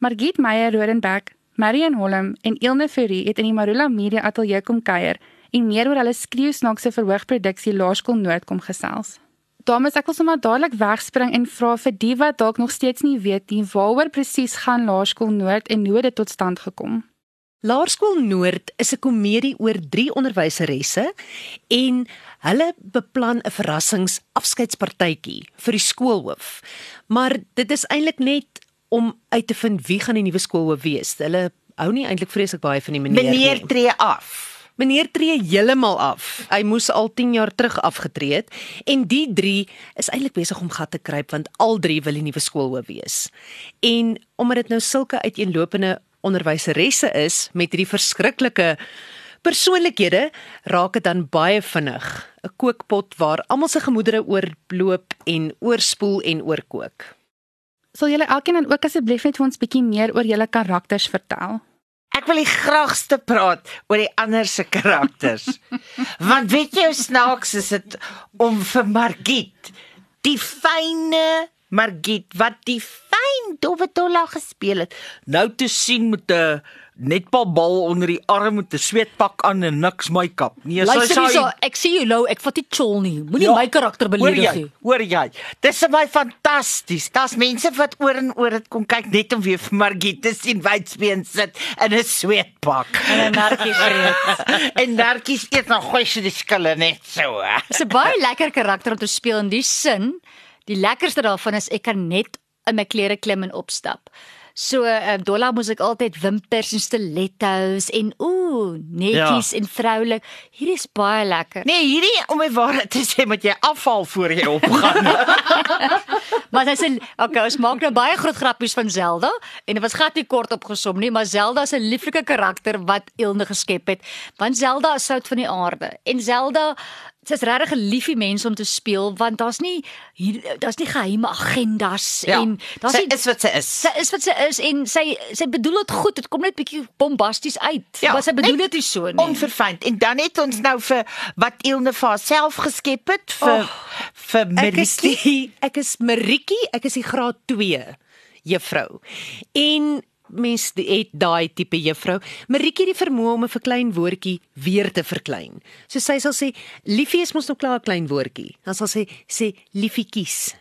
Margit Meyer Rodenbeck, Marion Holm en Ilne Ferry het in die Marula Media Ateljee kom kuier en meer oor hulle skreeusnaakse verhoogproduksie Laerskool Noord kom gesels. Dames, ek wil sommer dadelik wegspring en vra vir die wat dalk nog steeds nie weet nie, waaroor presies gaan Laerskool Noord en hoe dit tot stand gekom? Laerskool Noord is 'n komedie oor drie onderwyseresse en hulle beplan 'n verrassingsafskeidspartytjie vir die skoolhoof. Maar dit is eintlik net om uit te vind wie gaan die nuwe skoolhoof wees. Hulle hou nie eintlik vreeslik baie van die meneer nie. Meneer tree af. Meneer tree heeltemal af. Hy moes al 10 jaar terug afgetree het en die drie is eintlik besig om gat te kruip want al drie wil die nuwe skoolhoof wees. En omdat dit nou sulke uiteenlopende onderwyseresse is met hierdie verskriklike persoonlikhede, raak dit dan baie vinnig 'n kookpot waar almal se gemoedere oorloop en oorspoel en oorkook. Sal julle elkeen dan ook asseblief net vir ons bietjie meer oor julle karakters vertel? Ek wil die graagste praat oor die ander se karakters. Want weet jy hoe snaaks is dit om vir Margit, die fyne Margit wat die fyn Dowetola gespeel het, nou te sien met 'n netbalbal onder die arm met 'n sweetpak aan en niks make-up. Nee, so Luister hierso, ek sien jou Lou, ek vat nie chol nie. Moenie Ja, my karakter beledig jy? nie. Hoor jy? Dis vir my fantasties. Daar's mense wat oor en oor dit kom kyk net om weer vir Margit te sien wydspeen sit in 'n sweetpak. En 'n narkie vreet. en narkies eet nog gooi sy die skille net so. Dis 'n baie lekker karakter om te speel in die sin. Die lekkerste daarvan is ek kan net in my klere klim en opstap. So, uh, Dolla moes ek altyd wimpers en stilettos en ooh, netjies ja. en vroulik. Hierdie is baie lekker. Nee, hierdie om my waarheid te sê moet jy afval voor jy opgaan. Maar sy sê, okay, ons maak nou baie groot grappies van Zelda en dit was glad nie kort opgesom nie, maar Zelda is 'n lieflike karakter wat Ilne geskep het. Want Zelda is sout van die aarde en Zelda Sy's regtig 'n liefie mens om te speel want daar's nie hier daar's nie geheime agendas Ja, en daar's sy nie is wat sy is. sy is wat sy is en sy sy bedoel dit goed. Dit kom net bietjie bombasties uit. Ja, maar sy bedoel dit nie so nie. Onverfynd. En dan het ons nou vir wat Ilne vir haarself geskep het vir Oh, vir Ek is Maritjie. ek is Maritjie, ek is die graad 2 juffrou. En mens die- het daai tipe juffrou. Maritjie het die vermoë om 'n verklein woordjie weer te verklein. So sy sal sê liefie is mos nog klaar 'n klein woordjie. Dan sal sy sê liefietjies.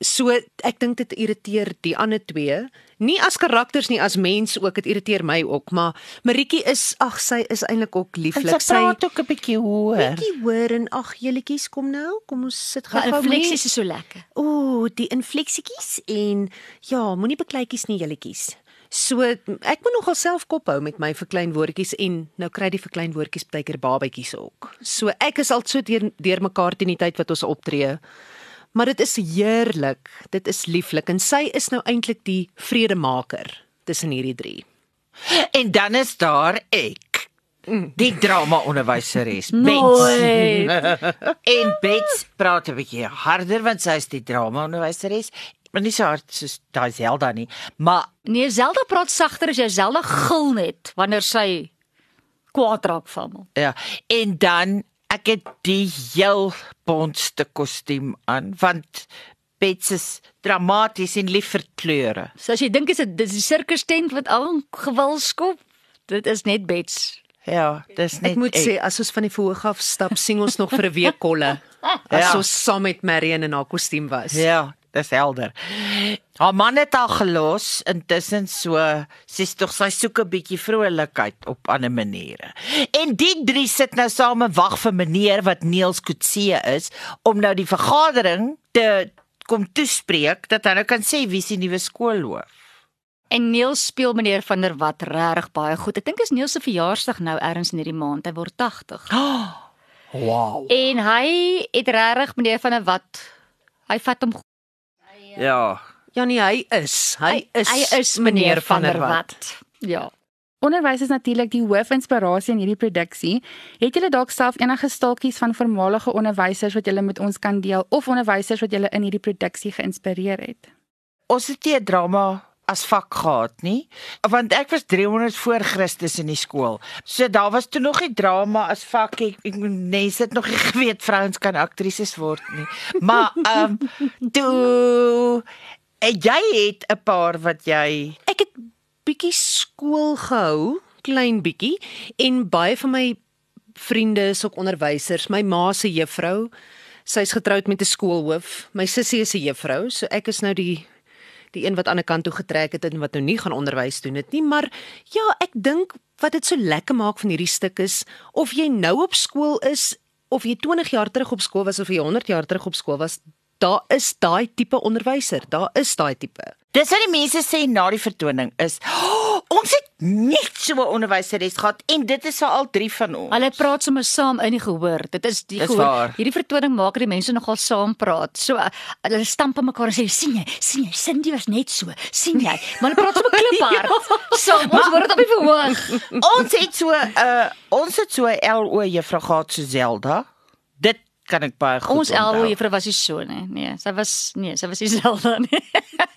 So ek dink dit irriteer die ander twee, nie as karakters nie, as mens ook, dit irriteer my ook, maar Maritjie is ag sy is eintlik ook En lieflik. sy praat ook 'n bietjie hoor. bietjie hoor en ag juletjies kom nou, kom ons sit gou-gou mee. infleksies is so lekker. Ooh, die infleksietjies en ja, moenie bekleitjies nie juletjies. So ek moet nogal self kop hou met my verklein woordjies en nou kry die verklein woordjies baie keer babatjies ook. So ek is al so deur deur mekaar teen die tyd wat ons optree. Maar dit is heerlik. Dit is lieflik en sy is nou eintlik die vredemaker tussen hierdie drie. En dan is daar ek. Die drama onderwyseres. Mooi. En Bets praat 'n bietjie harder want sy is die drama onderwyseres. Maar nie so hard soos daai Zelda nie, maar Nee, Zelda praat sagter as jy Zelda gil net wanneer sy kwaad raak van hom. ja, en dan ek het die heel bonste kostuum aan want Bets is dramaties en lief vir kleure. So as jy dink is dit dis die sirkus tent wat al gewil skop, dit is net Bets. Ja, dis net Ek moet sê as ons van die verhoog af stap, sing ons nog vir 'n week kolle. As Ja. ons saam met Marion in haar kostuum was. Ja, dis helder. Haar man het haar gelos intussen so sy's tog sy soek 'n bietjie vrolikheid op ander maniere. En die drie sit nou saam en wag vir meneer wat Niels Kutse is om nou die vergadering te kom toespreek dat hy nou kan sê wie se nuwe skoolhoof. En Niels speel meneer van der Walt regtig baie goed. Ek dink is Niels se verjaarsdag nou ergens in hierdie maand. Hy word 80. Wow. En hy het regtig meneer van der Walt hy vat hom. Ja. Ja nee, hy is. Hy is hy is meneer van der Walt. Ja. Onderwys is natuurlik die hoofinspirasie in hierdie produksie. Het julle dalk self enige staaltjies van voormalige onderwysers wat julle met ons kan deel of onderwysers wat julle in hierdie produksie geïnspireer het? Ons het 'n drama as vak gehad nie, want ek was 300 voor Christus in die skool. So daar was toe nog nie drama as vak ek, ek mense het nog nie geweet vrouens kan aktrises word nie. Maar ehm um, toe en jy het 'n paar wat jy Ek het bietjie skool gehou, klein bietjie, en baie van my vriende is ook onderwysers. My ma se juffrou, sy's getroud met 'n skoolhoof. My sussie is 'n juffrou, so ek is nou die die een wat aan die kant toe getrek het en wat nou nie gaan onderwys doen dit nie, maar ja, ek dink wat dit so lekker maak van hierdie stuk is of jy nou op skool is of jy 20 jaar terug op skool was of jy 100 jaar terug op skool was, daar is daai tipe onderwyser. Daar is daai tipe. Dis wat die mense sê na die vertoning is, oh, ons het net so 'n onderwyseres gehad en dit is al drie van ons. Hulle praat sommer saam in die gehoor. Dit is die Dis gehoor. waar. Hierdie vertoning maak dat die mense nogal saam praat. So uh, hulle stamp aan mekaar en sê sien jy, sien jy, Cindy was net so. sien jy? Maar hulle praat sommer kliphard. Saam, ons dit op die verhoog. ons het so 'n uh, ons het so 'n LO juffrou gehad so Zelda. Dit kan ek baie goed Ons onthou. elwe juffrou was nie so nie. Nee, sy was nee, sy was nie selfde nie.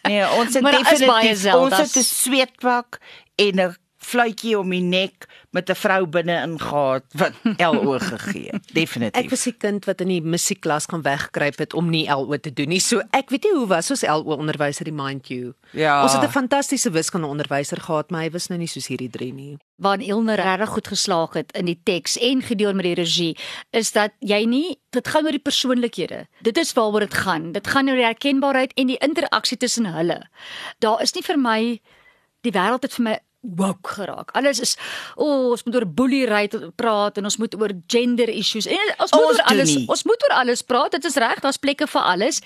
Nee, ons het definitief ons het 'n sweetpak en 'n fluitjie om die nek met 'n vrou binne-in gehad wat LO gegee. het. Definitief. Ek was die kind wat in die musiekklas gaan wegkruip het om nie LO te doen nie. So ek weet nie hoe was ons LO onderwyser die mind you. Ja. Ons het 'n fantastiese wiskunde onderwyser gehad, maar hy was nou nie soos hierdie drie nie. Waar Ilne regtig goed geslaag het in die teks en gedeel met die regie, is dat jy nie dit gaan oor die persoonlikhede. Dit is waaroor dit gaan. Dit gaan oor die herkenbaarheid en die interaksie tussen hulle. Daar is nie vir my die wêreld het vir my woke geraak. Alles is o, oh, ons moet oor boelery praat en ons moet oor gender issues. En ons moet Ons oor alles nie. ons moet oor alles praat. Dit is reg, daar's plekke vir alles.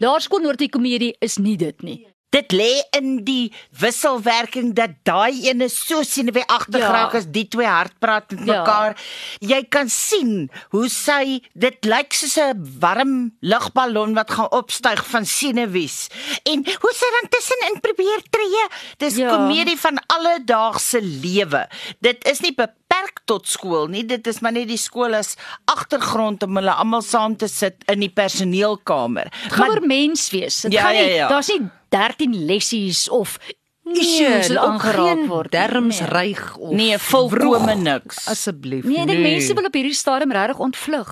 Laerskool Noordie komedie is nie dit nie. Dit lê in die wisselwerking dat daai ene so senuweeagtig Ja. raak as die twee hard praat met Ja. mekaar. Jy kan sien hoe sy dit lyk soos 'n warm lugballon wat gaan opstyg van senuwees. En hoe sy dan tussenin probeer tree. Dis Ja. komedie van alledaagse lewe. Dit is nie beperk tot skool nie. Dit is maar net die skool as agtergrond om hulle almal saam te sit in die personeelkamer. Dit gaan oor mens wees. Dit Ja, gaan nie ja, ja. daar's nie 13 lessies of Nee, issues wat aangeraak word. Derms Nee. ryg of Nee, volkome niks. Asseblief. Nee, ek dink mense wil op hierdie stadium regtig ontvlug.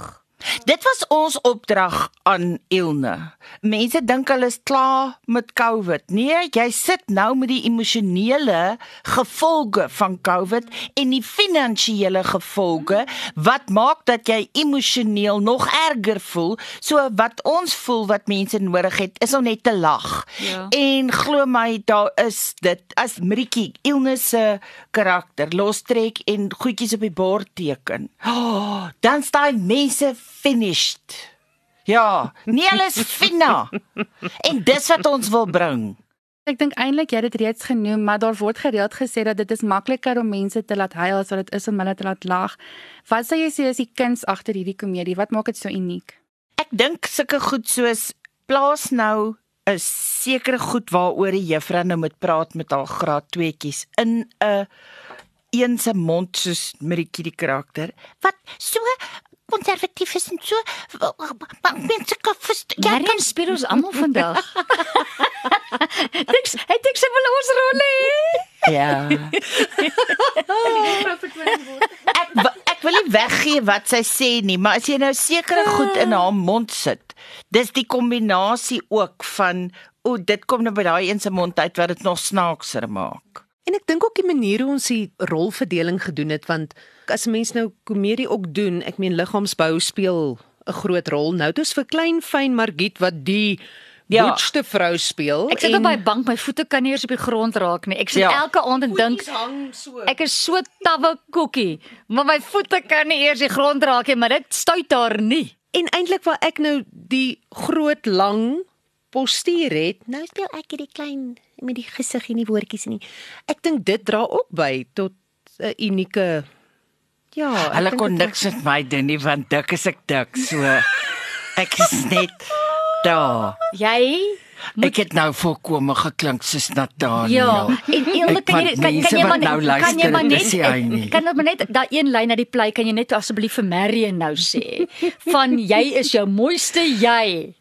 Dit was ons opdrag aan Ilne. Mense dink hulle is klaar met COVID. Nee, jy sit nou met die emosionele gevolge van COVID en die finansiële gevolge wat maak dat jy emosioneel nog erger voel. So wat ons voel wat mense nodig het is om net te lag. Ja. En glo my, daar is dit as Maritjie Ilne se karakter lostrek en goedjies op die bord teken. Oh, dan staan mense finished. Ja, nie alles fina. En dis wat ons wil bring. Ek dink eintlik jy het dit reeds genoem, maar daar word gereeld gesê dat dit is makliker om mense te laat huil as wat dit is om hulle te laat lag. Wat sou jy sê is die kuns agter hierdie komedie? Wat maak dit so uniek? Ek dink sulke goed soos plaas nou 'n sekere goed waaroor die juffrou nou moet praat met haar graad 2tjies in 'n een se mond soos Maritjie die karakter wat so konservatief is en so maar mense kan verstaan Ja, kan speel ons almal vandag. Dink ek dink sy wil ons rolle hê. Ja. ek ek wil nie weggee wat sy sê nie, maar as jy nou sekere goed in haar mond sit, dis die kombinasie ook van o, dit kom nou by daai een se mond uit wat dit nog snaakser maak. En ek dink ook die manier hoe ons die rolverdeling gedoen het want as 'n mens nou komedie ook doen, ek meen liggaamsbou speel 'n groot rol. Nou dis vir klein fyn Margit wat die Ja. boetste vrou speel. Ek sit op my bank, my voete kan nie eers op die grond raak nie. Ek sit Ja. elke aand en dink so. ek is so tawwe koekie, maar my voete kan nie eers die grond raak nie, maar dit stuit daar nie. En eintlik waar ek nou die groot lang postuur het, nou speel ek hierdie klein met die gesig en die woordjies en die Ek dink dit dra ook by tot 'n unieke Ja, ek Hulle kon niks met my doen nie want dik is ek dik, so ek is net daar. Jy Ek het nou volkome geklink soos Nathan. Ja, en eerlik Ek kan jy kan, kan jy maar nou net- luister, kan jy maar net nie. kan jy maar net daai een lyn uit die play kan jy net asseblief vir Marion nou sê van jy is jou mooiste jy.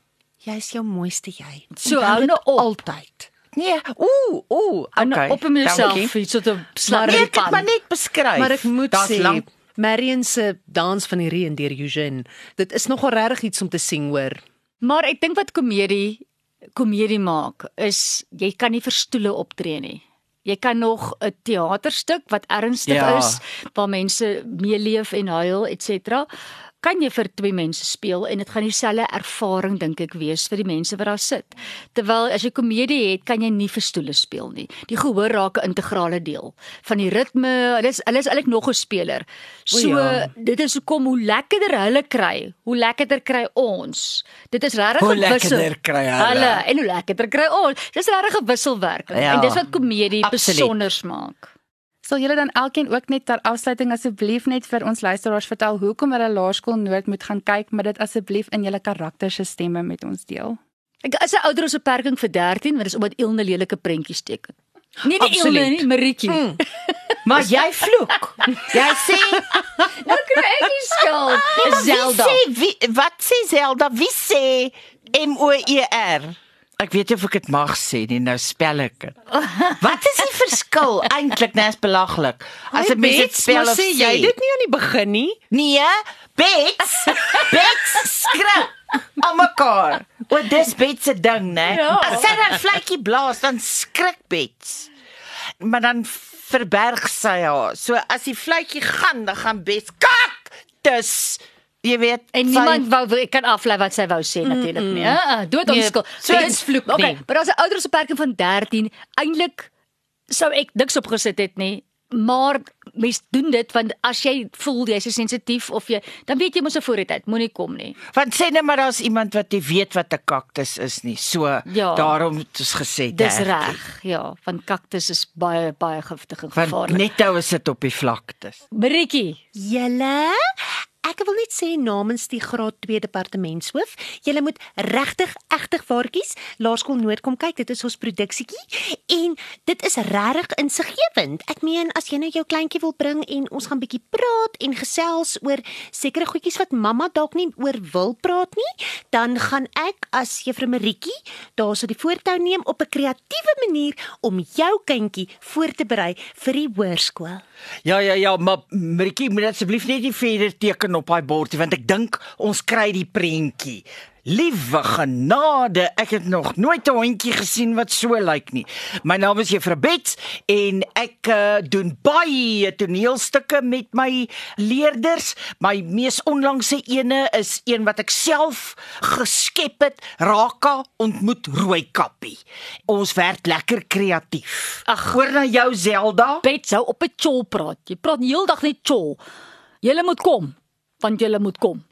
Jy is jou mooiste jy. So hou nou op. altyd. Nee, ooh, ooh, En okay. op dankie. iets so slag Nee, in ek het maar pan. net beskryf. Maar ek moet Daar's sê lank- Marion se dans van die reën deur Eugene, dit is nogal regtig iets om te sien hoor. Maar ek dink wat komedie komedie maak is jy kan nie vir stoele optree nie. Jy kan nog 'n teaterstuk wat ernstig Ja. is waar mense meeleef en huil, etc. Kan jy vir twee mense speel en dit gaan dieselfde ervaring dink ek wees vir die mense wat daar sit. Terwyl as jy komedie het, kan jy nie vir stoele speel nie. Die gehoor raak 'n integrale deel van die ritme. Hulle is hulle is eintlik nog 'n speler. So ja. dit is hoekom hoe lekkerder hulle kry, hoe lekkerder kry ons. Dit is regtig Hoe 'n wissel. lekkerder kry hulle. Hulle en hoe lekkerder kry ons. Dis regtig 'n wisselwerking Ja, en dis wat komedie absoluut. besonder maak. Sal julle dan elkeen ook net ter afsluiting asseblief net vir ons luisteraars vertel hoekom hulle Laerskool Noord moet gaan kyk, maar dit asseblief in julle karakter se stemme met ons deel. Ek is 'n ouderdomsbeperking vir 13, want dis omdat Ilne lelike prentjies teken. Nie die Absoluut. Ilne nie, Maritjie. Mm. Maar jy vloek. Jy sê Nou kry ek die skuld. Maar Zelda. Wie sê wie, wat sê Zelda? Wie sê M O E R? Ek weet nie of ek dit mag sê nie, nou spel ek dit. Wat is die verskil eintlik? Net is belaglik. As dit mens dit spel of sê jy dit nie aan die begin nie? Nee, Bets. Bets skrik almekaar. Wat dis Bets se ding, né? Ja. As sy 'n vletjie blaas, dan skrik Bets. Maar dan verberg sy haar. So as die vletjie gaan, dan gaan Bets kak. Dis jy weet En niemand wou wil- ek kan aflei wat sy wou sê natuurlik nie. Ja, dood Nee, onskuld. so is vloek nie. Okay, maar as 'n ouderdomsbeperking van 13, eintlik sou ek niks opgesit het nie. Maar mens doen dit want as jy voel jy's so sensitief of jy dan weet jy mos 'n vooruitheid, moenie kom nie. Want sê net maar daar's iemand wat nie weet wat 'n kaktus is nie. So Ja. daarom het ons gesê Dis 13. reg. Ja, want kaktus is baie baie giftig en Want gevaarlik. net nou is dit op die vlaktes. Maritjie, Julle Ek wil net sê namens die graad 2 departementshoof, julle moet regtig egtig waartjies Laerskool Noord kom kyk. Dit is ons produksietjie en dit is regtig insiggewend. Ek meen as jy nou jou kleintjie wil bring en ons gaan bietjie praat en gesels oor sekere goedjies wat mamma dalk nie oor wil praat nie, dan gaan ek as Juffrou Maritjie daarso die voortou neem op 'n kreatiewe manier om jou kindjie voor te berei vir die hoërskool. Ja ja ja, maar Maritjie moet asseblief net nie verder teken op daai bordjie want ek dink ons kry die prentjie. Liewe genade, ek het nog nooit 'n hondjie gesien wat so lyk nie. My naam is Juffrou Bets en ek uh, doen baie toneelstukke met my leerders. My mees onlangse ene is een wat ek self geskep het, Raka ontmoet Rooikappie. Ons werk lekker kreatief. Ag. oor na jou Zelda. Bet sou op 'n chol praat. Jy praat heeldag net chol. Julle moet kom, want julle moet kom.